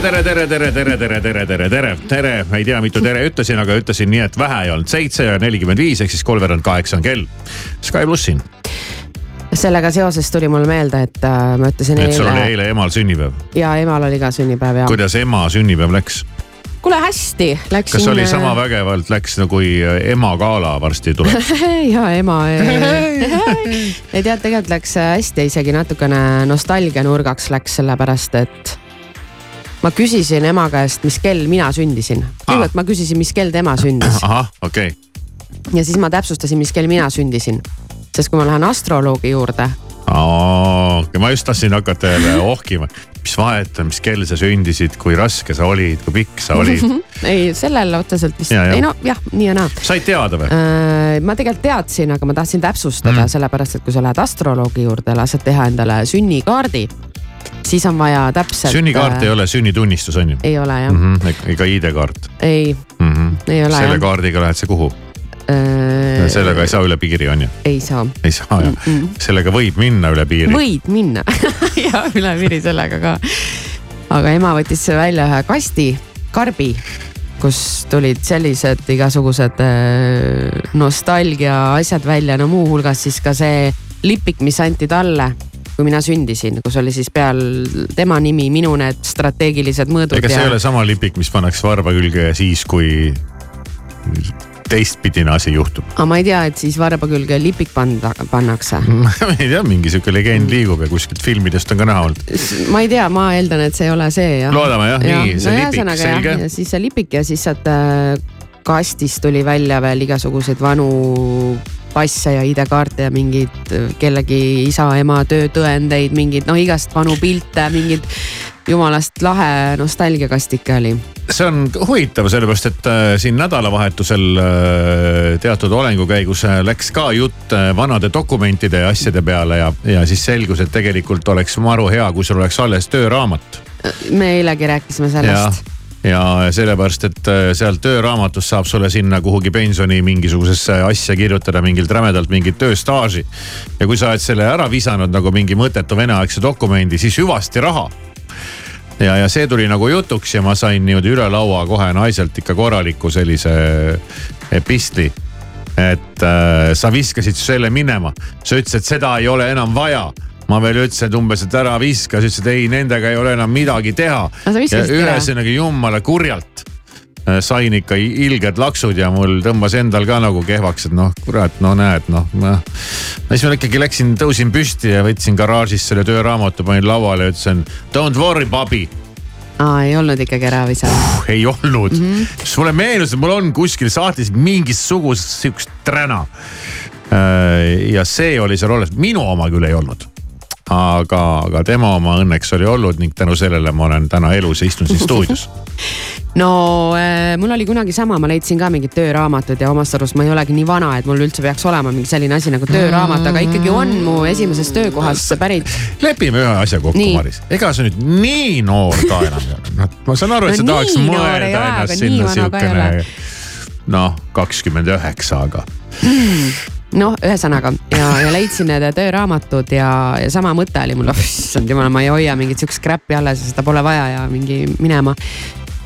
tere, tere, tere, tere, tere, tere, tere, tere, tere, tere, ma ei tea, mitu tere ütlesin, aga ütlesin nii, et vähe ei olnud, seitse ja nelikümmend viis ehk siis kolmveerand kaheksa on kell. Sky pluss siin. sellega seoses tuli mulle meelde, et äh, ma ütlesin et sul oli eile eile emal sünnipäev. ja emal oli ka sünnipäev ja. kuidas ema sünnipäev läks? kuule hästi, läksin. kas oli sama vägevalt läks nagu ema gala varsti tuleb? ja ema. ei tead, tegelikult läks hästi, isegi natukene nostalgianurgaks läks, sellepärast et ma küsisin ema käest, mis kell mina sündisin. kõigepealt ma küsisin, mis kell tema sündis ahah, okei okay.. ja siis ma täpsustasin, mis kell mina sündisin. sest kui ma lähen astroloogi juurde, ma just tahtsin hakata jälle ohkima, mis vahet on, mis kell sa sündisid, kui raske sa olid, kui pikk sa olid. ei sellel otseselt vist, ei no jah, nii ja naa said teada või? Äh, ma tegelikult teadsin, aga ma tahtsin täpsustada mm., sellepärast et kui sa lähed astroloogi juurde, lased teha endale sünnikaardi, siis on vaja täpselt. sünnikaart ei ole sünnitunnistus on ju? ei ole jah mm. -hmm, ega ID-kaart ei mm. -hmm. Ei ole, selle jah. kaardiga lähed sa kuhu? äh,. sellega ei saa üle piiri on ju? ei saa. ei saa jah mm, -mm. sellega võib minna üle piiri. võid minna ja üle piiri sellega ka. aga ema võttis välja ühe kasti, karbi, kus tulid sellised igasugused äh, nostalgia asjad välja, no muuhulgas siis ka see lipik, mis anti talle kui mina sündisin, kus oli siis peal tema nimi, minu need strateegilised mõõdud ega see ei ole sama lipik, mis pannakse varba külge siis, kui teistpidine asi juhtub. aga ma ei tea, et siis varba külge lipik panda, pannakse. ma ei tea, mingi sihuke legend liigub ja kuskilt filmidest on ka näha olnud. ma ei tea, ma eeldan, et see ei ole see jah. Loodame jah, nii, see lipik, ühesõnaga jah, selge. ja siis see lipik ja siis sealt äh, kastist tuli välja veel igasuguseid vanu passe ja ID-kaarte ja mingeid kellegi isa-ema töötõendeid, mingeid noh, igast vanu pilte, mingeid jumalast lahe nostalgiakastike oli. see on huvitav, sellepärast et äh, siin nädalavahetusel äh, teatud olengu käigus äh, läks ka jutt vanade dokumentide ja asjade peale ja, ja siis selgus, et tegelikult oleks maru hea, kui sul oleks alles tööraamat. me eilegi rääkisime sellest., ja sellepärast, et äh, sealt tööraamatus saab sulle sinna kuhugi pensioni mingisugusesse asja kirjutada mingilt rämedalt mingit tööstaaži. ja kui sa oled selle ära visanud nagu mingi mõttetu veneaegse dokumendi, siis hüvasti raha ja, ja see tuli nagu jutuks ja ma sain niimoodi üle laua kohe naiselt ikka korraliku sellise epistli. et äh, sa viskasid selle minema, sa ütlesid, seda ei ole enam vaja ma veel ütlesin, et umbes, et ära viska, sa ütlesid, ei nendega ei ole enam midagi teha. Ühesõnaga jumala kurjalt äh, sain ikka ilged laksud ja mul tõmbas endal ka nagu kehvaks, et noh, kurat, no näed, noh. ma siis ma ikkagi läksin, tõusin püsti ja võtsin garaažis selle tööraamatu, panin lauale ja ütlesin don't worry, Bobby aa, ei olnud ikkagi ära visanud. ei olnud mm. -hmm. mulle meenus, et mul on kuskil saates mingisugust sihukest träna. ja see oli seal alles, minu oma küll ei olnud. aga, aga tema oma õnneks oli olnud ning tänu sellele ma olen täna elus ja istun siin stuudios. no äh, mul oli kunagi sama, ma leidsin ka mingid tööraamatud ja omast arust ma ei olegi nii vana, et mul üldse peaks olema mingi selline asi nagu tööraamat, aga ikkagi on mu esimesest töökohast pärit. lepime ühe asja kokku. Maris, ega sa nüüd nii noor ka enam ei ole, noh ma saan aru, et sa No tahaks noor ei mõelda ennast sinna siukene noh, kakskümmend üheksa, aga noh, ühesõnaga ja, ja leidsin need tööraamatud ja, ja sama mõte oli mul, issand jumal, ma ei hoia mingit sihukest crap'i alles ja seda pole vaja ja mingi minema.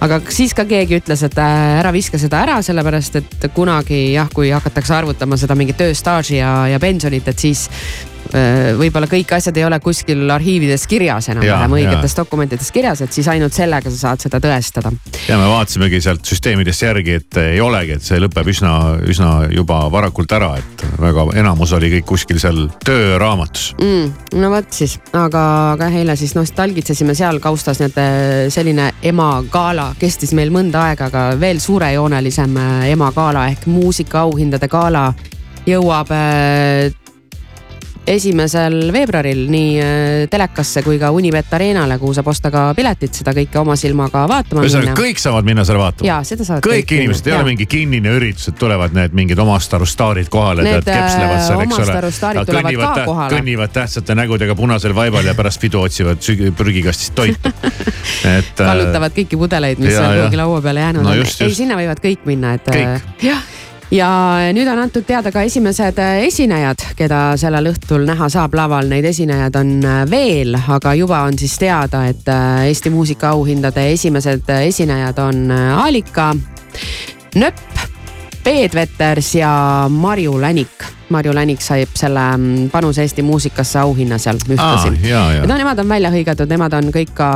aga siis ka keegi ütles, et äh, ära viska seda ära, sellepärast et kunagi jah, kui hakatakse arvutama seda mingit tööstaaži ja, ja pensionit, et siis võib-olla kõik asjad ei ole kuskil arhiivides kirjas enam-vähem õigetes dokumentides kirjas, et siis ainult sellega sa saad seda tõestada. ja me vaatasimegi sealt süsteemidest järgi, et ei olegi, et see lõpeb üsna, üsna juba varakult ära, et väga enamus oli kõik kuskil seal tööraamatus. mm,. no vot siis, aga, aga eile siis nostalgitsesime seal kaustas need äh, selline emagala, kestis meil mõnda aega, aga veel suurejoonelisem äh, emagala ehk muusikaauhindade gala jõuab äh, esimesel veebruaril nii äh, telekasse kui ka Unibet Arenale, kuhu saab osta ka piletid, seda kõike oma silmaga vaatama ühesõnaga kõik saavad minna seal vaatama. ja seda saavad kõik inimesed, ei ole mingi kinnine üritus, et tulevad need mingid omast arust staarid kohale, Need, kepslevad seal, eks omast ole arust staarid. tulevad ka kohale. kõnnivad tähtsate nägudega punasel vaibal ja pärast pidu otsivad prügikastist toitu. et. kallutavad kõiki pudeleid, mis ja, ja. kuhugi laua peale jäänud No on ei, sinna võivad kõik minna, et Kõik. äh, jah ja nüüd on antud teada ka esimesed äh, esinejad, keda sellel õhtul näha saab laval, neid esinejaid on äh, veel, aga juba on siis teada, et äh, Eesti muusikaauhindade esimesed esinejad on Alika, Nöpp, Peet Veters ja Marju Länik. Marju Länik sai selle mm, panuse Eesti muusikasse auhinna seal ühtlasi jaa. no nemad on välja hõigatud, nemad on kõik ka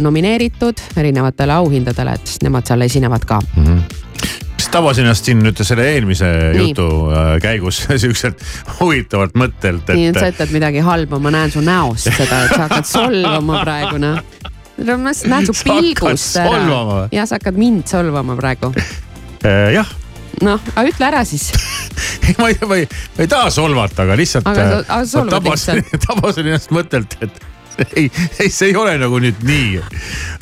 nomineeritud erinevatele auhindadele, et nemad seal esinevad ka. siis tabasin ennast siin nüüd selle eelmise Nii. jutu äh, käigus siukselt huvitavalt mõttelt, nii et sa et ütled midagi halba, ma näen su näost seda, et sa hakkad solvama praegu noh. ma näen su pilgust ära ja sa hakkad mind solvama praegu. äh, jah, noh, aga ütle ära siis. ma ei, ma ei, ma ei taha solvata, aga lihtsalt. Aga sa- aga sa solvad tabasin, tabasin ennast mõttelt, et ei, ei, see ei ole nagu nüüd nii.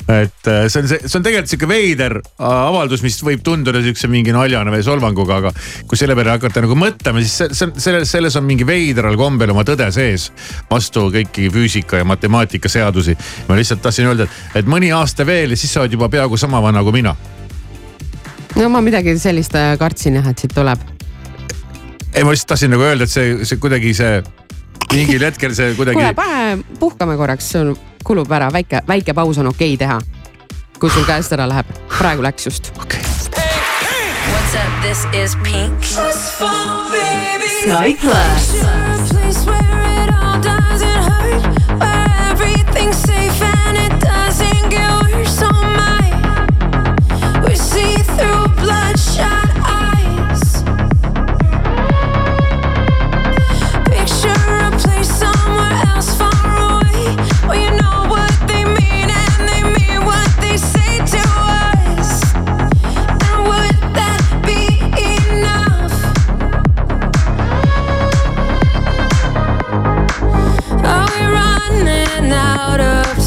et äh, see on see, see on tegelikult sihuke veider äh, avaldus, mis võib tunduda siukse mingi naljana või solvanguga, aga kui selle peale hakata nagu mõtlema, siis see, see on, selles, selles on mingi veidral kombel oma tõde sees. vastu kõiki füüsika ja matemaatika seadusi. ma lihtsalt tahtsin öelda, et, et mõni aasta veel ja siis sa oled juba peaaegu sama vana kui mina. no ma midagi sellist äh, kartsin jah, et siit tuleb. ei, ma lihtsalt tahtsin nagu öelda, et see, see kuidagi see mingil hetkel see kuidagi kuule, pane, puhkame korraks, sul kulub ära, väike, väike paus on okei teha. kui sul käest ära läheb, praegu läks just okay.. What's up? This is Pink. Sky Plus. place where it all doesn't hurt, where everything's safe and it doesn't get worse. Oh my, we see through bloodshot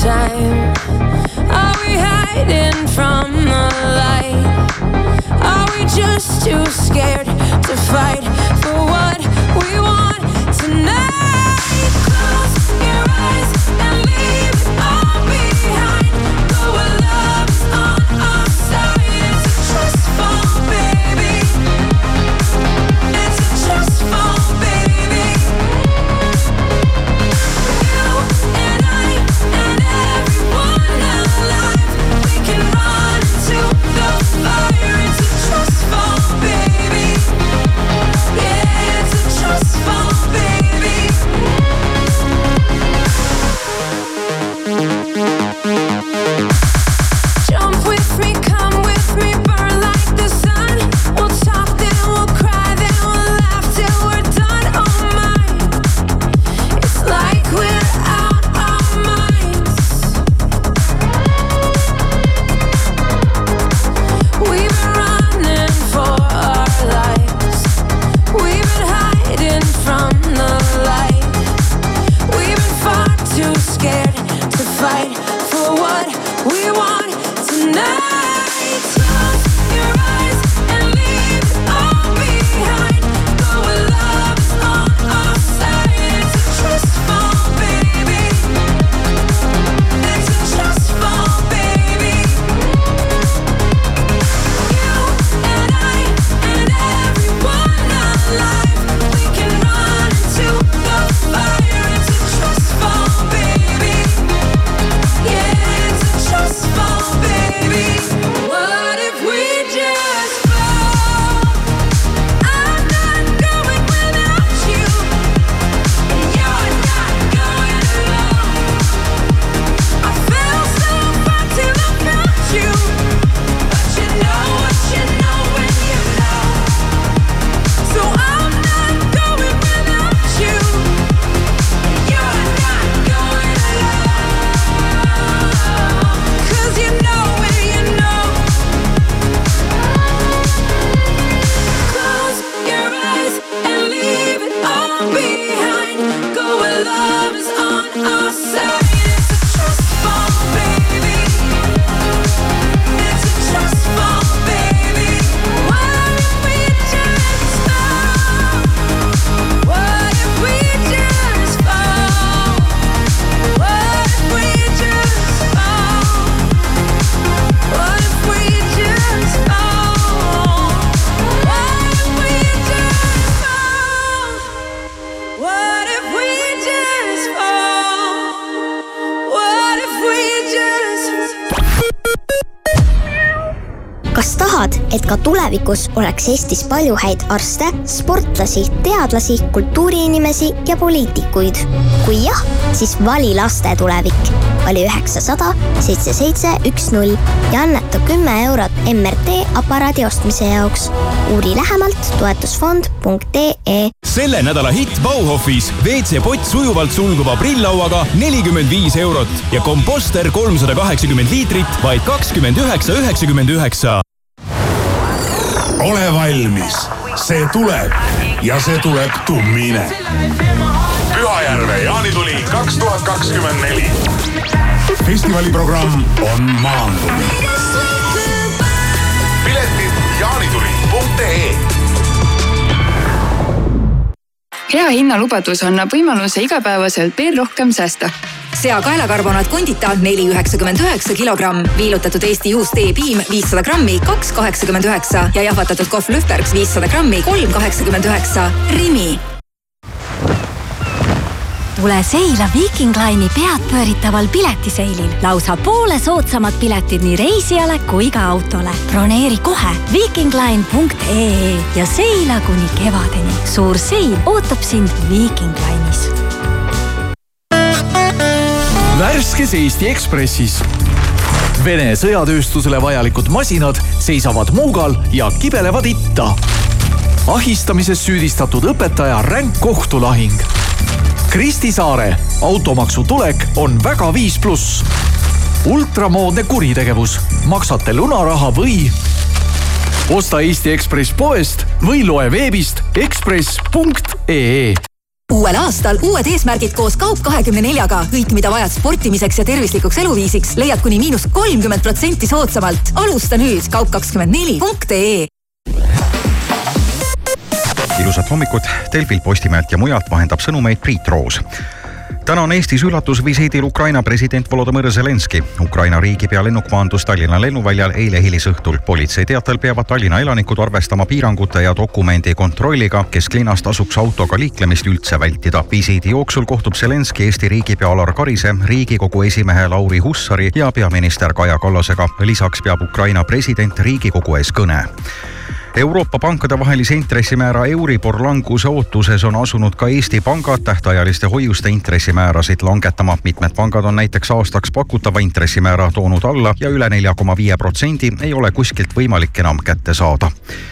time? Are we hiding from the light? Are we just too scared to fight tulevikus oleks Eestis palju häid arste, sportlasi, teadlasi, kultuuriinimesi ja poliitikuid? kui jah, siis vali laste tulevik. vali üheksasada seitse seitse üks null ja anneta kümme eurot MRT aparaadi ostmise jaoks. uuri lähemalt toetusfond.ee selle nädala hitt Bauhofis WC-pott sujuvalt sulguva prilllauaga nelikümmend viis eurot ja komposter kolmsada kaheksakümmend liitrit vaid kakskümmend üheksa, üheksakümmend üheksa. Ole valmis, see tuleb ja see tuleb tummine. Pühajärve jaanituli kaks tuhat kakskümmend neli. festivali programm on maandunud. piletid jaanituli.ee hea hinnalubadus annab võimaluse igapäevaselt veel rohkem säästa. Sea kaelakarbonaat Condita neli üheksakümmend üheksa kilogramm, viilutatud Eesti juust E-piim viissada grammi, kaks kaheksakümmend üheksa ja jahvatatud kohv Lühbergs viissada grammi, kolm kaheksakümmend üheksa. Rimi tule seila Viking Line'i peadpööritaval piletiseilil. lausa poole soodsamad piletid nii reisijale kui ka autole. broneeri kohe vikingline.ee ja seila kuni kevadeni. suur seil ootab sind Viking Line'is. Värskes Eesti Ekspressis. Vene sõjatööstusele vajalikud masinad seisavad Muugal ja kibelevad itta. ahistamises süüdistatud õpetaja ränk kohtulahing Kristi Saare automaksu tulek on väga viis pluss. ultramoodne kuritegevus, maksate lunaraha või osta Eesti Ekspress poest või loe veebist ekspress.ee uuel aastal uued eesmärgid koos Kaup kahekümne neljaga. kõik, mida vajad sportimiseks ja tervislikuks eluviisiks, leiad kuni miinus kolmkümmend protsenti soodsamalt. alusta nüüd kaup kakskümmend neli punkt ee ilusat hommikut, Delfil, Postimehelt ja mujalt vahendab sõnumeid Priit Roos täna on Eestis üllatusvisiidil Ukraina president Volodõmõr Zelenskõi. Ukraina riigipea lennuk maandus Tallinna lennuväljal eile hilisõhtul. politsei teatel peavad Tallinna elanikud arvestama piirangute ja dokumendi kontrolliga. kesklinnas tasuks autoga liiklemist üldse vältida. visiidi jooksul kohtub Zelenskõi Eesti riigipea Alar Karise, riigikogu esimehe Lauri Hussari ja peaminister Kaja Kallasega. lisaks peab Ukraina president riigikogu ees kõne Euroopa pankade vahelise intressimäära Euribor languse ootuses on asunud ka Eesti pangad tähtajaliste hoiuste intressimäärasid langetama. mitmed pangad on näiteks aastaks pakutava intressimäära toonud alla ja üle nelja koma viie protsendi ei ole kuskilt võimalik enam kätte saada.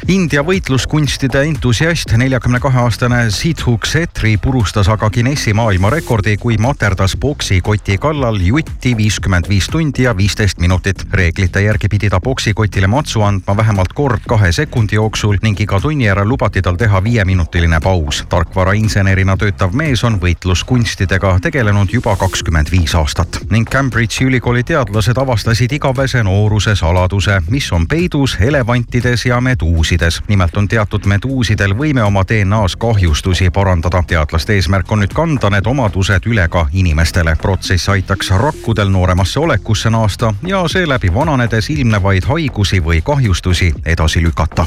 India võitluskunstide entusiast, neljakümne kahe aastane Sidhu Ksetri purustas aga Guinessi maailmarekordi, kui materdas poksikoti kallal jutti viiskümmend viis tundi ja viisteist minutit. reeglite järgi pidi ta poksikotile matsu andma vähemalt kord kahe sekundi jooksul ning iga tunni järel lubati tal teha viieminutiline paus. tarkvarainsenerina töötav mees on võitluskunstidega tegelenud juba kakskümmend viis aastat ning Cambridge'i ülikooli teadlased avastasid igavese nooruse saladuse, mis on peidus elevantides ja meduusides. nimelt on teatud meduusidel võime oma DNA-s kahjustusi parandada. teadlaste eesmärk on nüüd kanda need omadused üle ka inimestele. protsess aitaks rakkudel nooremasse olekusse naasta ja seeläbi vananedes ilmnevaid haigusi või kahjustusi edasi lükata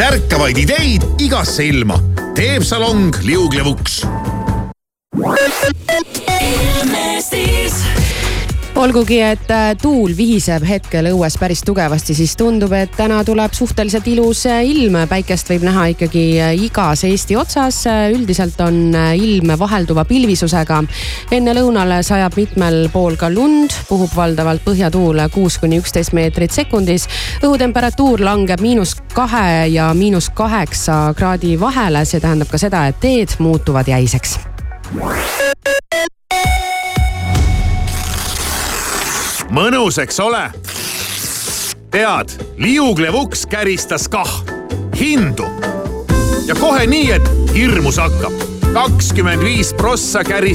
tärkavaid ideid igasse ilma teeb salong liuglevuks. Olgugi, et äh, tuul vihiseb hetkel õues päris tugevasti, siis tundub, et täna tuleb suhteliselt ilus äh, ilm. päikest võib näha ikkagi äh, igas Eesti otsas. üldiselt on ilm vahelduva pilvisusega. enne lõunale sajab mitmel pool ka lund, puhub valdavalt põhjatuul kuus kuni üksteist meetrit sekundis. õhutemperatuur langeb miinus kahe ja miinus kaheksa kraadi vahele, see tähendab ka seda, et teed muutuvad jäiseks. Mõnus, eks ole? tead, liuglev uks käristas kah hindu ja kohe nii, et hirmus hakkab. kakskümmend viis prossa käristas